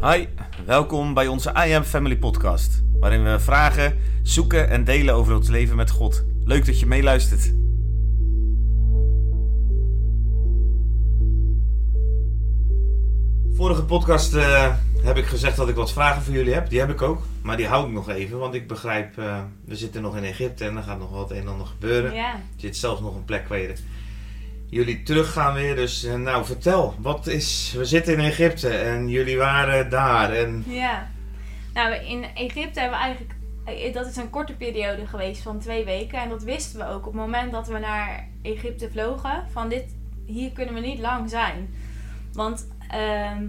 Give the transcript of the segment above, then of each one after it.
Hi, welkom bij onze I Am Family podcast, waarin we vragen, zoeken en delen over ons leven met God. Leuk dat je meeluistert. Vorige podcast eh, heb ik gezegd dat ik wat vragen voor jullie heb. Die heb ik ook, maar die hou ik nog even, want ik begrijp, eh, we zitten nog in Egypte en er gaat nog wat een en ander gebeuren. Ja. Er zit zelfs nog een plek waar je jullie terug gaan weer. Dus eh, nou, vertel, wat is, we zitten in Egypte en jullie waren daar en... ja. Nou, in Egypte hebben we eigenlijk... eh, Dat is een korte periode geweest van twee weken. En dat wisten we ook op het moment dat we naar Egypte vlogen. Van dit, hier kunnen we niet lang zijn. Want ehm,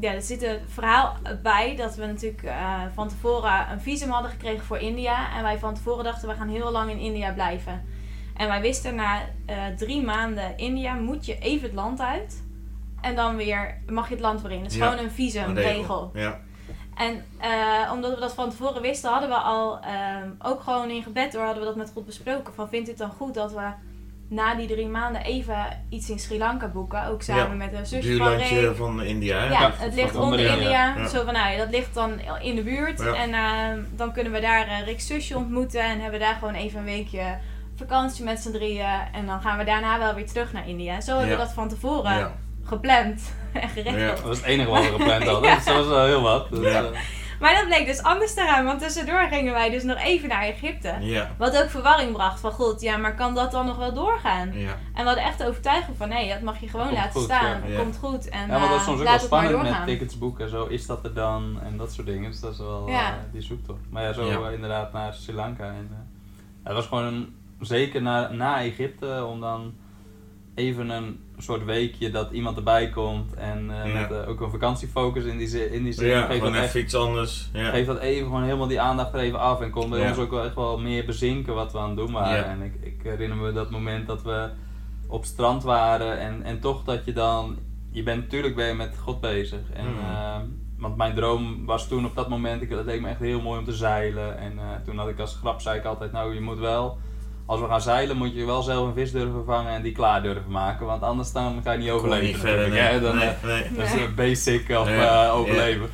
ja, er zit een verhaal bij dat we natuurlijk eh, van tevoren een visum hadden gekregen voor India. En wij van tevoren dachten we gaan heel lang in India blijven. En wij wisten na eh, drie maanden India moet je even het land uit. En dan weer mag je het land weer in. Het is Ja, gewoon een visumregel. Ja. En eh, omdat we dat van tevoren wisten, hadden we al ehm, ook gewoon in gebed door hadden we dat met God besproken. Van vindt u het dan goed dat we na die drie maanden even iets in Sri Lanka boeken? Ook samen Ja, met een zusje van buurlandje Ray. van India, hè? Ja, Ja, het ligt onder India. India, ja. Zo van, nou ja, dat ligt dan in de buurt. Ja. En ehm, dan kunnen we daar eh, Rick's zusje ontmoeten. En hebben daar gewoon even een weekje vakantie met z'n drieën. En dan gaan we daarna wel weer terug naar India. Zo hebben Ja. we dat van tevoren Ja. gepland en geregeld. Ja. Dat was het enige wat we gepland hadden. Ja. Dus dat was wel heel wat. Dus, Ja. eh, Maar dat bleek dus anders te gaan. Want tussendoor gingen wij dus nog even naar Egypte. Ja. Wat ook verwarring bracht van god, ja, maar kan dat dan nog wel doorgaan? Ja. En we hadden echt de overtuiging van nee, dat mag je gewoon Komt laten goed, staan. ja. Komt goed. En ja, maar dat is eh, soms ook wel spannend met tickets boeken. Zo is dat er dan en dat soort dingen. Dus dat is wel Ja. eh, die zoektocht. Maar ja, zo Ja. inderdaad naar Sri Lanka. En, eh, het was gewoon een, zeker na, na Egypte om dan even een soort weekje dat iemand erbij komt. En eh, Ja. met eh, ook een vakantiefocus in die zin. In die zin Ja, geeft, dat echt, even iets anders. Ja. geeft dat even gewoon helemaal die aandacht er even af. En kon bij Ja. ons ook wel echt wel meer bezinken wat we aan het doen waren. En ik, ik herinner me dat moment dat we op strand waren en, en toch dat je dan, je bent natuurlijk ben je met God bezig. En, Mhm. ehm, want mijn droom was toen op dat moment, ik, het leek me echt heel mooi om te zeilen. En eh, toen had ik als grap, zei ik altijd, nou je moet wel, als we gaan zeilen moet je wel zelf een vis durven vangen en die klaar durven maken. Want anders dan ga je niet overleven. niet verder, natuurlijk, nee. hè. Dan, nee, eh, nee. dat is een basic of eh, overleven.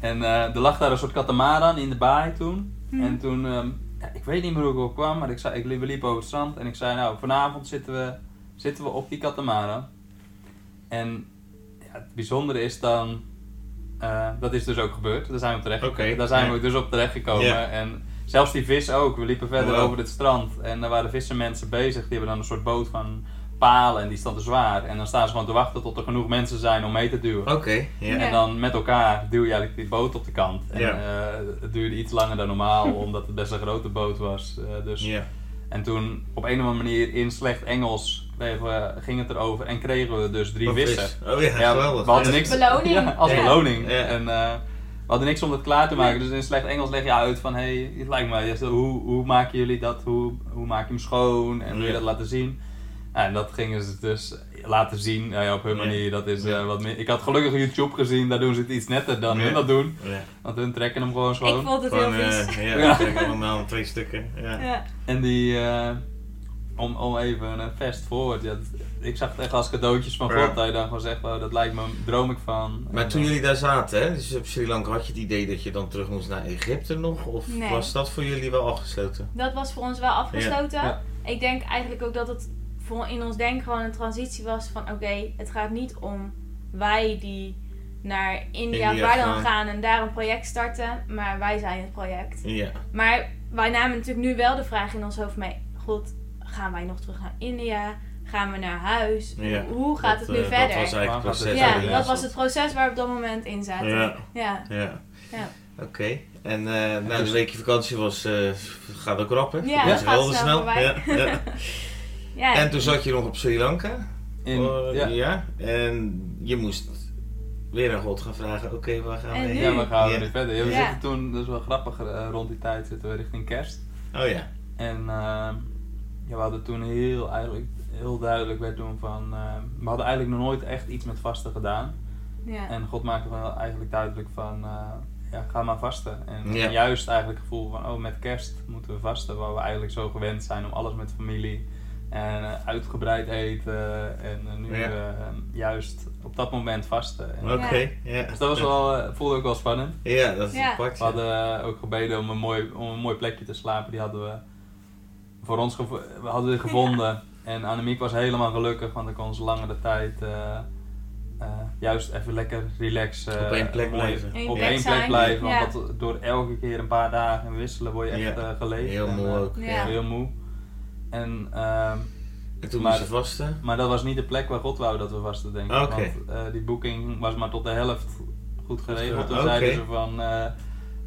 En eh, er lag daar een soort katamaran in de baai toen. Hm. En toen, ehm, ja, ik weet niet meer hoe ik op kwam, maar ik, zei, ik liep, we liepen over het strand en ik zei, nou, vanavond zitten we, zitten we op die katamaran. En ja, het bijzondere is dan, eh, dat is dus ook gebeurd. Daar zijn we terecht, daar zijn we dus op terecht gekomen. En zelfs die vis ook. We liepen verder Wow. over het strand en daar waren vissermensen bezig. Die hebben dan een soort boot van palen en die stond te zwaar. En dan staan ze gewoon te wachten tot er genoeg mensen zijn om mee te duwen. Oké. En dan met elkaar duw je eigenlijk die boot op de kant. En Ja. eh, het duurde iets langer dan normaal, omdat het best een grote boot was. eh, dus. Ja. En toen op een of andere manier in slecht Engels kregen we, ging het erover en kregen we dus drie Wat vissen. is- Oh ja, Ja, geweldig. we hadden niks, Beloning. Ja, als beloning. En eh, hadden niks om dat klaar te maken. Dus in slecht Engels leg je uit van, hey, het lijkt me, hoe, hoe maken jullie dat? Hoe, hoe maak je hem schoon? En wil je dat laten zien? En dat gingen ze dus laten zien nou ja, op hun Ja. manier. Dat is, eh, wat meer. Ik had gelukkig YouTube gezien, daar doen ze het iets netter dan Ja. hun dat doen. Ja. Want hun trekken hem gewoon Ik schoon. vond het heel Gewoon, vies. eh, ja, Ja. ik denk allemaal twee stukken. Ja. ja. En die, eh, om, om even een fast forward. Ja, ik zag het echt als cadeautjes van Ja. God. Dat je dan gewoon zegt, oh, dat lijkt me, droom ik van. Maar En, toen eh, jullie daar zaten, hè, dus op Sri Lanka, had je het idee dat je dan terug moest naar Egypte nog? Of Nee. was dat voor jullie wel afgesloten? Dat was voor ons wel afgesloten. Ja. Ik denk eigenlijk ook dat het voor in ons denken gewoon een transitie was van oké, het gaat niet om wij die naar India, India waar dan gaan. gaan en daar een project starten, maar wij zijn het project. Ja. Maar wij namen natuurlijk nu wel de vraag in ons hoofd mee, god, gaan wij nog terug naar India? Gaan we naar huis? Ja. Hoe gaat Dat, het nu eh, verder? Dat was eigenlijk Waar het proces. ja, dat was het proces waar we op dat moment in zaten. Ja. ja. Ja. Ja. Oké. En eh nou, dus- de weekje vakantie was, eh, gaat ook rap hè? Ja, Dat gaat snel. Ja, ja. Ja. En toen zat je nog op Sri Lanka. in, Oh, ja. ja. En je moest weer aan God gaan vragen, oké, waar gaan we nu? heen? Ja, we gaan Ja. weer verder. Ja, we Ja. zitten toen, dat is wel grappig, eh, rond die tijd zitten we richting kerst. Oh ja. En eh, ja, we hadden toen heel, eigenlijk, heel duidelijk werd toen van, eh, we hadden eigenlijk nog nooit echt iets met vasten gedaan. ja. En God maakte wel eigenlijk duidelijk van, eh, ja, ga maar vasten. En Ja. juist eigenlijk het gevoel van, oh met kerst moeten we vasten, waar we eigenlijk zo gewend zijn om alles met familie En eh, uitgebreid eten. En eh, nu Ja. eh, juist op dat moment vasten. En- Oké, ja. Dus dat was wel, voelde ook wel spannend. Ja, dat is Ja. apart. We hadden ook gebeden om een, mooi, om een mooi plekje te slapen. Die hadden we voor ons we hadden we gevonden. En Annemiek was helemaal gelukkig, want dan kon ze langere tijd eh, eh, juist even lekker relaxen. Op één plek mooi- blijven. Eén Op plek één plek zijn. blijven, Ja. want dat, door elke keer een paar dagen wisselen word je echt Ja. eh, geleefd. Heel en, eh, ook. Heel moe. En, ehm, En toen Maar- moest je vasten. maar dat was niet de plek waar God wou dat we vasten, denk ik. Want eh, die boeking was maar tot de helft goed geregeld. Toen zeiden ze van,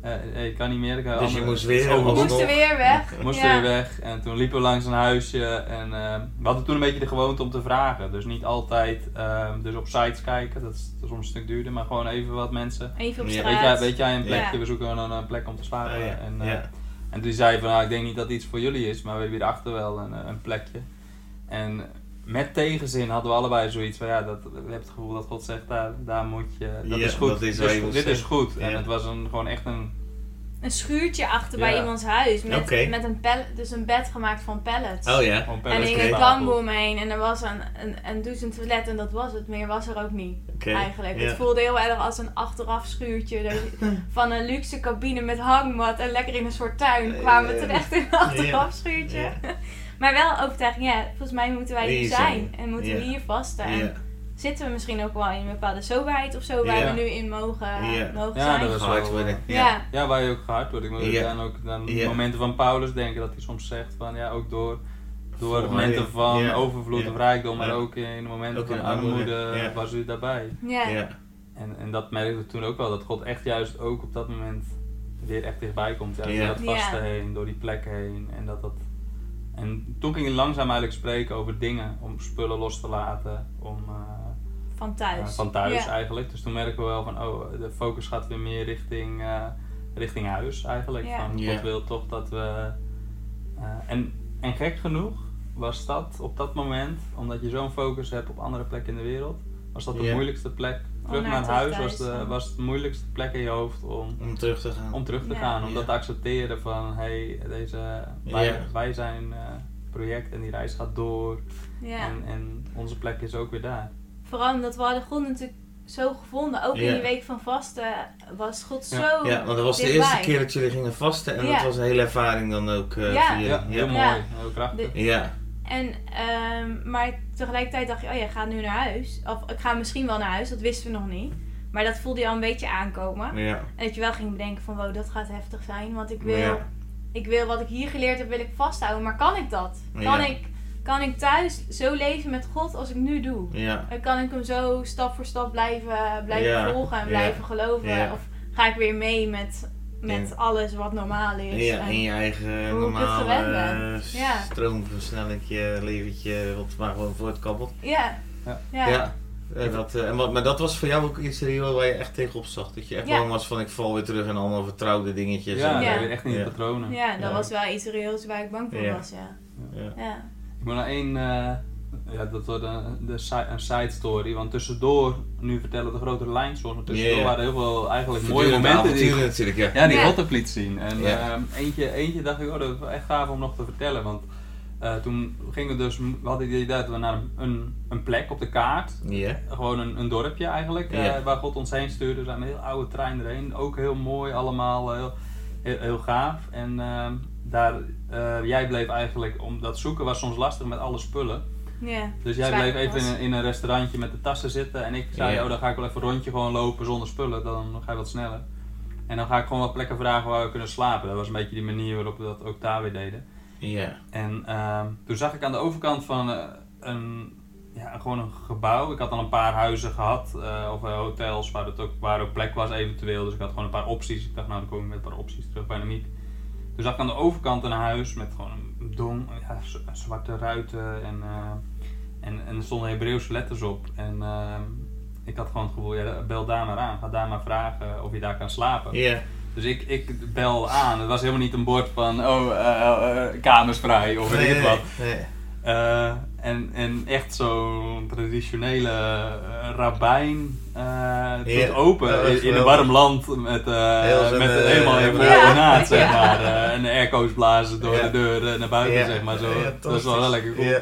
eh, eh, ik kan niet meer. Ik ga Dus je moest weer We alsnog- moesten weer weg. we moesten Ja. weer weg. En toen liepen we langs een huisje. En eh, we hadden toen een beetje de gewoonte om te vragen. Dus niet altijd eh, dus op sites kijken. Dat is soms een stuk duurder. Maar gewoon even wat mensen. Even op Ja. straat. Weet jij, weet jij een plekje? Ja. We zoeken een, een plek om te slapen. Ja. En, eh, ja. en toen zei hij van, nou, ik denk niet dat het iets voor jullie is, maar we hebben hierachter wel een, eh, een plekje. En met tegenzin hadden we allebei zoiets van, ja, dat, we hebben het gevoel dat God zegt, daar, daar moet je, dat Ja, is goed. dat is dit moet dit is zijn. goed. En Ja. het was een, gewoon echt een, Een schuurtje achter bij iemands huis. Met, met een pallet, dus een bed gemaakt van pallets. Oh ja. En er een bamboe omheen en er was een, een, een douche en toilet en dat was het. Meer was er ook niet, Oké. eigenlijk. Het voelde heel erg als een achteraf schuurtje. Van een luxe cabine met hangmat en lekker in een soort tuin kwamen we terecht in een achteraf schuurtje. Ja. Maar wel overtuiging, ja, volgens mij moeten wij hier zijn. En moeten we Ja. hier vasten. En Ja. zitten we misschien ook wel in een bepaalde soberheid of zo, waar Ja. we nu in mogen, Ja. mogen Ja, zijn. dat was Gehard wel, worden. ja. Ja. Ja, waar je ook gehard wordt. Ik moet Ja. dan ook aan Ja. momenten van Paulus denken dat hij soms zegt van, ja, ook door, door momenten van Ja. overvloed Ja. of rijkdom, maar Ja. ook in momenten Ook van in armoede. armoede Ja. was u daarbij. Ja. Ja. En, en dat merkte ik toen ook wel, dat God echt juist ook op dat moment weer echt dichtbij komt. Ja. door dat vaste Ja. heen, door die plekken heen. En, dat dat, en toen ging hij langzaam eigenlijk spreken over dingen, om spullen los te laten, om, eh, Van thuis. eh, van thuis Ja. eigenlijk. Dus toen merken we wel van, oh, de focus gaat weer meer richting, eh, richting huis eigenlijk. Ja. Van. God wil toch dat we... eh, en, en gek genoeg was dat op dat moment, omdat je zo'n focus hebt op andere plekken in de wereld, was dat de moeilijkste plek. Terug naar naar terug huis was, de, was de moeilijkste plek in je hoofd om, Om terug te gaan. om terug te Ja. gaan. Om Ja. dat te accepteren van, hey, deze, wij, Ja. wij zijn eh, project en die reis gaat door. Ja. En, en onze plek is ook weer daar. Vooral omdat we hadden God natuurlijk zo gevonden. Ook in die week van vasten was God Ja. zo Ja, want dat was de eerste keer dat jullie gingen vasten en Ja. dat was een hele ervaring dan ook eh Ja. voor jullie. Ja, heel ja. mooi, Ja. heel krachtig. De- Ja. En, ehm, maar tegelijkertijd dacht je, oh ja, ga nu naar huis. Of ik ga misschien wel naar huis, dat wisten we nog niet. Maar dat voelde je al een beetje aankomen. Ja. En dat je wel ging bedenken van, wow, dat gaat heftig zijn. Want ik wil, Ja. ik wil wat ik hier geleerd heb, wil ik vasthouden. Maar kan ik dat? Kan, Ja. ik, kan ik thuis zo leven met God als ik nu doe? Ja. En Kan ik hem zo stap voor stap blijven, blijven volgen en blijven geloven? Of ga ik weer mee met, met En- alles wat normaal is? Ja, En- in je eigen normale eh, Ja. stroomversnellingje, leventje, wat maar gewoon voortkabbelt. ja. Ja. Ja. Ja. Eh, dat, eh, en wat, maar dat was voor jou ook iets waar je echt tegenop zag. Dat je echt Ja. bang was van ik val weer terug in allemaal vertrouwde dingetjes. Ja, En, Ja. echt niet Ja. patronen. Ja, dat Ja. was wel iets reëels waar ik bang voor Ja. was, ja. ja. Ja. Ik moet nog één, eh, ja, dat wordt een, de, een side story, want tussendoor, nu vertellen de grotere lijns soms, maar tussendoor waren heel veel eigenlijk mooie momenten die natuurlijk, ja. Ja, die Ja. God ook liet zien. En Ja. ehm, eentje, eentje dacht ik, oh, dat is wel echt gaaf om nog te vertellen. Want eh, toen gingen we dus, we hadden het idee dat we naar een, een, plek op de kaart, Ja. gewoon een, een dorpje eigenlijk, eh, waar God ons heen stuurde. We zijn met een heel oude trein erheen, ook heel mooi allemaal, heel, heel, heel gaaf. En ehm, daar, eh, jij bleef eigenlijk, om dat zoeken was soms lastig met alle spullen. Ja. Dus jij bleef even in een, in een restaurantje met de tassen zitten en ik zei, oh dan ga ik wel even een rondje gewoon lopen zonder spullen, dan ga je wat sneller. En dan ga ik gewoon wat plekken vragen waar we kunnen slapen. Dat was een beetje die manier waarop we dat ook daar weer deden. Ja. En ehm, toen zag ik aan de overkant van eh, een, ja, gewoon een gebouw. Ik had al een paar huizen gehad, eh, of eh, hotels waar, het ook, waar ook plek was eventueel. Dus ik had gewoon een paar opties. Ik dacht, nou dan kom ik met een paar opties terug bij Namiek. Toen zag ik aan de overkant een huis met gewoon een dom, ja, z- zwarte ruiten en, eh, en, en er stonden Hebreeuwse letters op. En ehm, ik had gewoon het gevoel, ja, bel daar maar aan. Ga daar maar vragen of je daar kan slapen. Ja. Dus ik, ik bel aan. Het was helemaal niet een bord van, oh, eh, eh, kamers vrij of weet ik wat. Nee. Eh, En, en echt zo'n traditionele eh, rabbijn eh doet Ja. open in, in een warm land met, eh, Heel zo'n, met eh, helemaal in ja. zeg Ja. maar. eh, en de airco's blazen door Ja. de deur eh, naar buiten, Ja. zeg maar. Zo. Ja, dat is wel wel lekker cool. Ja.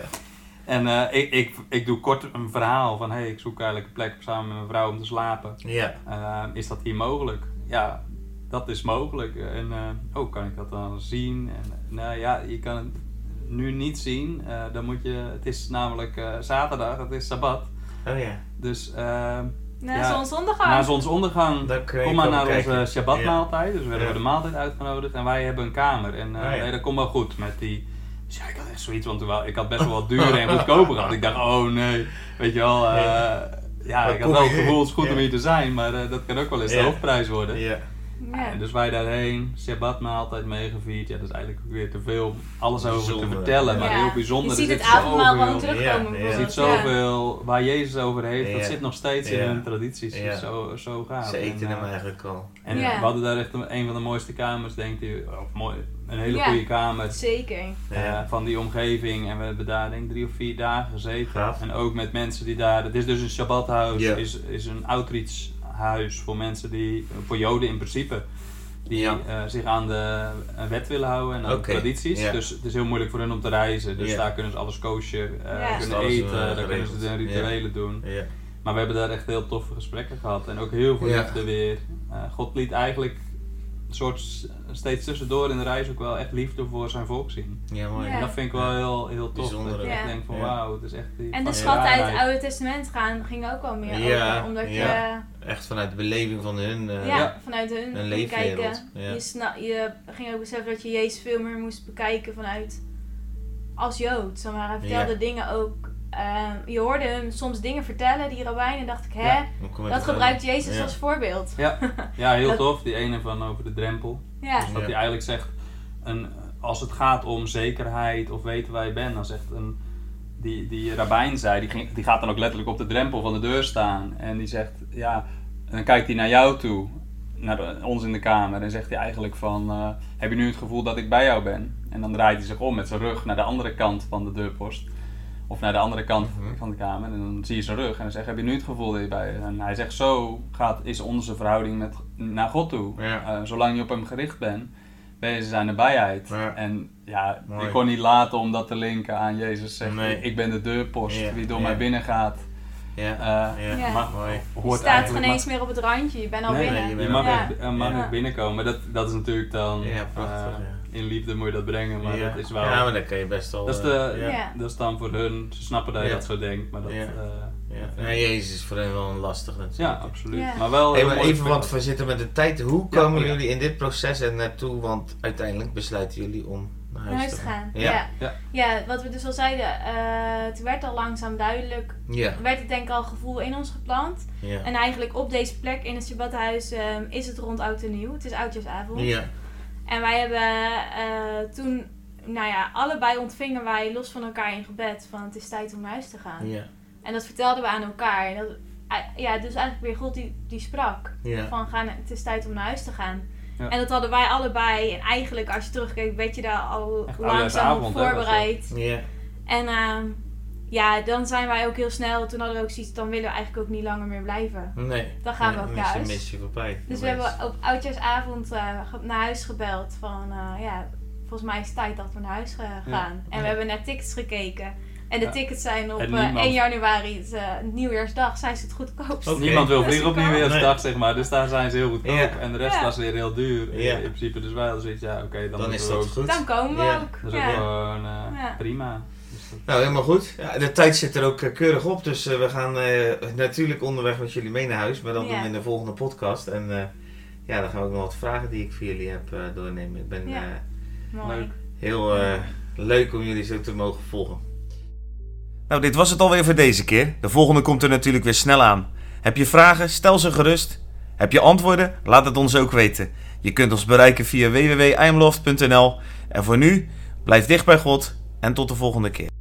En eh, ik, ik, ik doe kort een verhaal van, hey, ik zoek eigenlijk een plek samen met mijn vrouw om te slapen. Ja. Eh, is dat hier mogelijk? Ja, dat is mogelijk. En eh, oh, kan ik dat dan zien? En, eh, nou ja, je kan het nu niet zien. Eh, dan moet je, het is namelijk eh, zaterdag, het is sabbat. Oh ja. Dus eh, Na Ja. zonsondergang. na zonsondergang kom maar naar kijken. onze Shabbatmaaltijd. Dus we hebben Ja. de maaltijd uitgenodigd en wij hebben een kamer. En Oh ja. nee, dat komt wel goed met die... Dus ja, ik had echt zoiets, want ik had best wel wat duur en goedkoper gehad. Ik dacht, oh nee, weet je wel... eh, ja, ik had wel het gevoel, het is goed Ja. om hier te zijn, maar eh, dat kan ook wel eens Ja. de hoofdprijs worden. Ja. En dus wij daarheen, Shabbatmaaltijd meegevierd. Ja, dat is eigenlijk ook weer te veel om alles over te vertellen, maar Ja. heel bijzonder. Je ziet het avondmaal gewoon terugkomen. Ja, ja. Je ziet zoveel waar Jezus over heeft, dat zit nog steeds in hun tradities. Ja. Zo, zo gaat Ze eten en, hem eh, eigenlijk al. En Ja. we hadden daar echt een, een van de mooiste kamers, denk ik. Of mooi, een hele Ja. goede kamer. Zeker. eh, van die omgeving. En we hebben daar denk ik drie of vier dagen gezeten. Gaaf. En ook met mensen die daar... Het is dus een Shabbathuis. Ja. is, is een outreachhuis voor mensen die... Voor Joden in principe. Die Ja. eh, zich aan de eh, wet willen houden en aan de tradities. ja. Dus het is heel moeilijk voor hen om te reizen. Dus Ja. daar kunnen ze alles kosher eh, kunnen Alles, eten. eh, daar kunnen ze de rituelen doen. Ja. Maar we hebben daar echt heel toffe gesprekken gehad. En ook heel veel liefde weer. Eh, God liet eigenlijk een soort steeds tussendoor in de reis ook wel echt liefde voor zijn volk zien. Ja, mooi. Ja. En dat vind ik wel heel, heel tof. Bijzonder, dat je hè? echt denkt van wauw, het is echt die En de schatten uit het Oude Testament gaan ging ook wel meer over. Omdat ja. Echt vanuit de beleving van hun. eh, je ja, Ja. vanuit hun leefwereld. Ja. Je, ging ook beseffen dat je Jezus veel meer moest bekijken vanuit als Jood. Zeg maar, hij vertelde Ja. dingen ook. eh, je hoorde hem soms dingen vertellen, die rabbijn, en dacht ik, hè, dat gebruikt? Jezus Ja. als voorbeeld. Ja, ja heel Dat- tof. Die ene van over de drempel. Ja, Dus dat hij eigenlijk zegt, een, als het gaat om zekerheid of weten waar je bent, dan zegt een, die, die rabbijn zei, die, ging, die gaat dan ook letterlijk op de drempel van de deur staan. En die zegt, ja, en dan kijkt hij naar jou toe, naar de- ons in de kamer, en zegt hij eigenlijk van, eh, heb je nu het gevoel dat ik bij jou ben? En dan draait hij zich om met zijn rug naar de andere kant van de deurpost. Of naar de andere kant Mhm. van de kamer. En dan zie je zijn rug. En dan zegt, heb je nu het gevoel dat je bij je En hij zegt, zo gaat, is onze verhouding met, naar God toe. Ja. Eh, zolang je op hem gericht bent, ben je zijn nabijheid. Ja. En ja, Mooi. ik kon niet laten om dat te linken aan Jezus zegt, Nee. ik ben de deurpost. Ja. Wie door mij binnen gaat, Ja. eh, ja. Ja. mag, Mooi. je hoort staat geen eens mag- meer op het randje, je bent al Nee, binnen. je je bent mag, al Ja. echt, eh, mag Ja. binnenkomen. Dat, dat is natuurlijk dan... Ja, prachtig, eh, ja. In liefde moet je dat brengen, maar ja. dat is wel... Ja, maar dan kan je best wel. dat, is de, dat is dan voor hun, ze snappen dat je dat zo denkt, maar dat... Ja. eh, Ja. Ja, Jezus is voor hen wel een lastig natuurlijk. Ja, absoluut. Ja. Maar wel Hey, maar even, want we zitten met de tijd. Hoe komen oh ja. jullie in dit proces er naartoe? Want uiteindelijk besluiten jullie om naar huis, Naar huis te gaan. Ja. Ja. Ja. Ja. wat we dus al zeiden, eh, het werd al langzaam duidelijk, Ja. werd het denk ik al gevoel in ons geplant. Ja. En eigenlijk op deze plek in het Shabbathuis ehm, is het rond oud en nieuw. Het is oudjaarsavond. Ja. En wij hebben eh, toen, nou ja, allebei ontvingen wij los van elkaar in gebed van het is tijd om naar huis te gaan. Ja. En dat vertelden we aan elkaar. En dat, eh, ja, dus eigenlijk weer God die, die sprak. Ja. Van gaan, het is tijd om naar huis te gaan. Ja. En dat hadden wij allebei. En eigenlijk als je terugkeek, werd je daar al Echt langzaam op hè, voorbereid. Ja. En ehm, ja, dan zijn wij ook heel snel. Toen hadden we ook zoiets, dan willen we eigenlijk ook niet langer meer blijven. Nee. Dan gaan we ook dan naar huis. missie voorbij. Dus we hebben op oudjaarsavond eh, naar huis gebeld van eh, ja, volgens mij is het tijd dat we naar huis eh, gaan. En we Ja. hebben naar tickets gekeken. En de Ja. tickets zijn op En eh, niemand- 1 januari, het, eh, nieuwjaarsdag, zijn ze het goedkoopst. Niemand wil vliegen op nieuwjaarsdag, zeg maar. Dus daar zijn ze heel goedkoop. Ja. En de rest Ja. was weer heel duur. in- principe. Dus wij hadden zoiets, ja, oké, dan, is we dat ook. goed. Dan komen we ook. Dat is ook gewoon eh, Ja. prima. Dus dat- Nou, helemaal goed. Ja, de tijd zit er ook keurig op. Dus we gaan eh, natuurlijk onderweg met jullie mee naar huis. Maar dan doen we in de volgende podcast. En eh, ja, dan gaan we ook nog wat vragen die ik voor jullie heb eh, doornemen. Ik ben eh, Mooi. Heel eh, leuk om jullie zo te mogen volgen. Nou, dit was het alweer voor deze keer. De volgende komt er natuurlijk weer snel aan. Heb je vragen? Stel ze gerust. Heb je antwoorden? Laat het ons ook weten. Je kunt ons bereiken via www.imloft.nl. En voor nu, blijf dicht bij God en tot de volgende keer.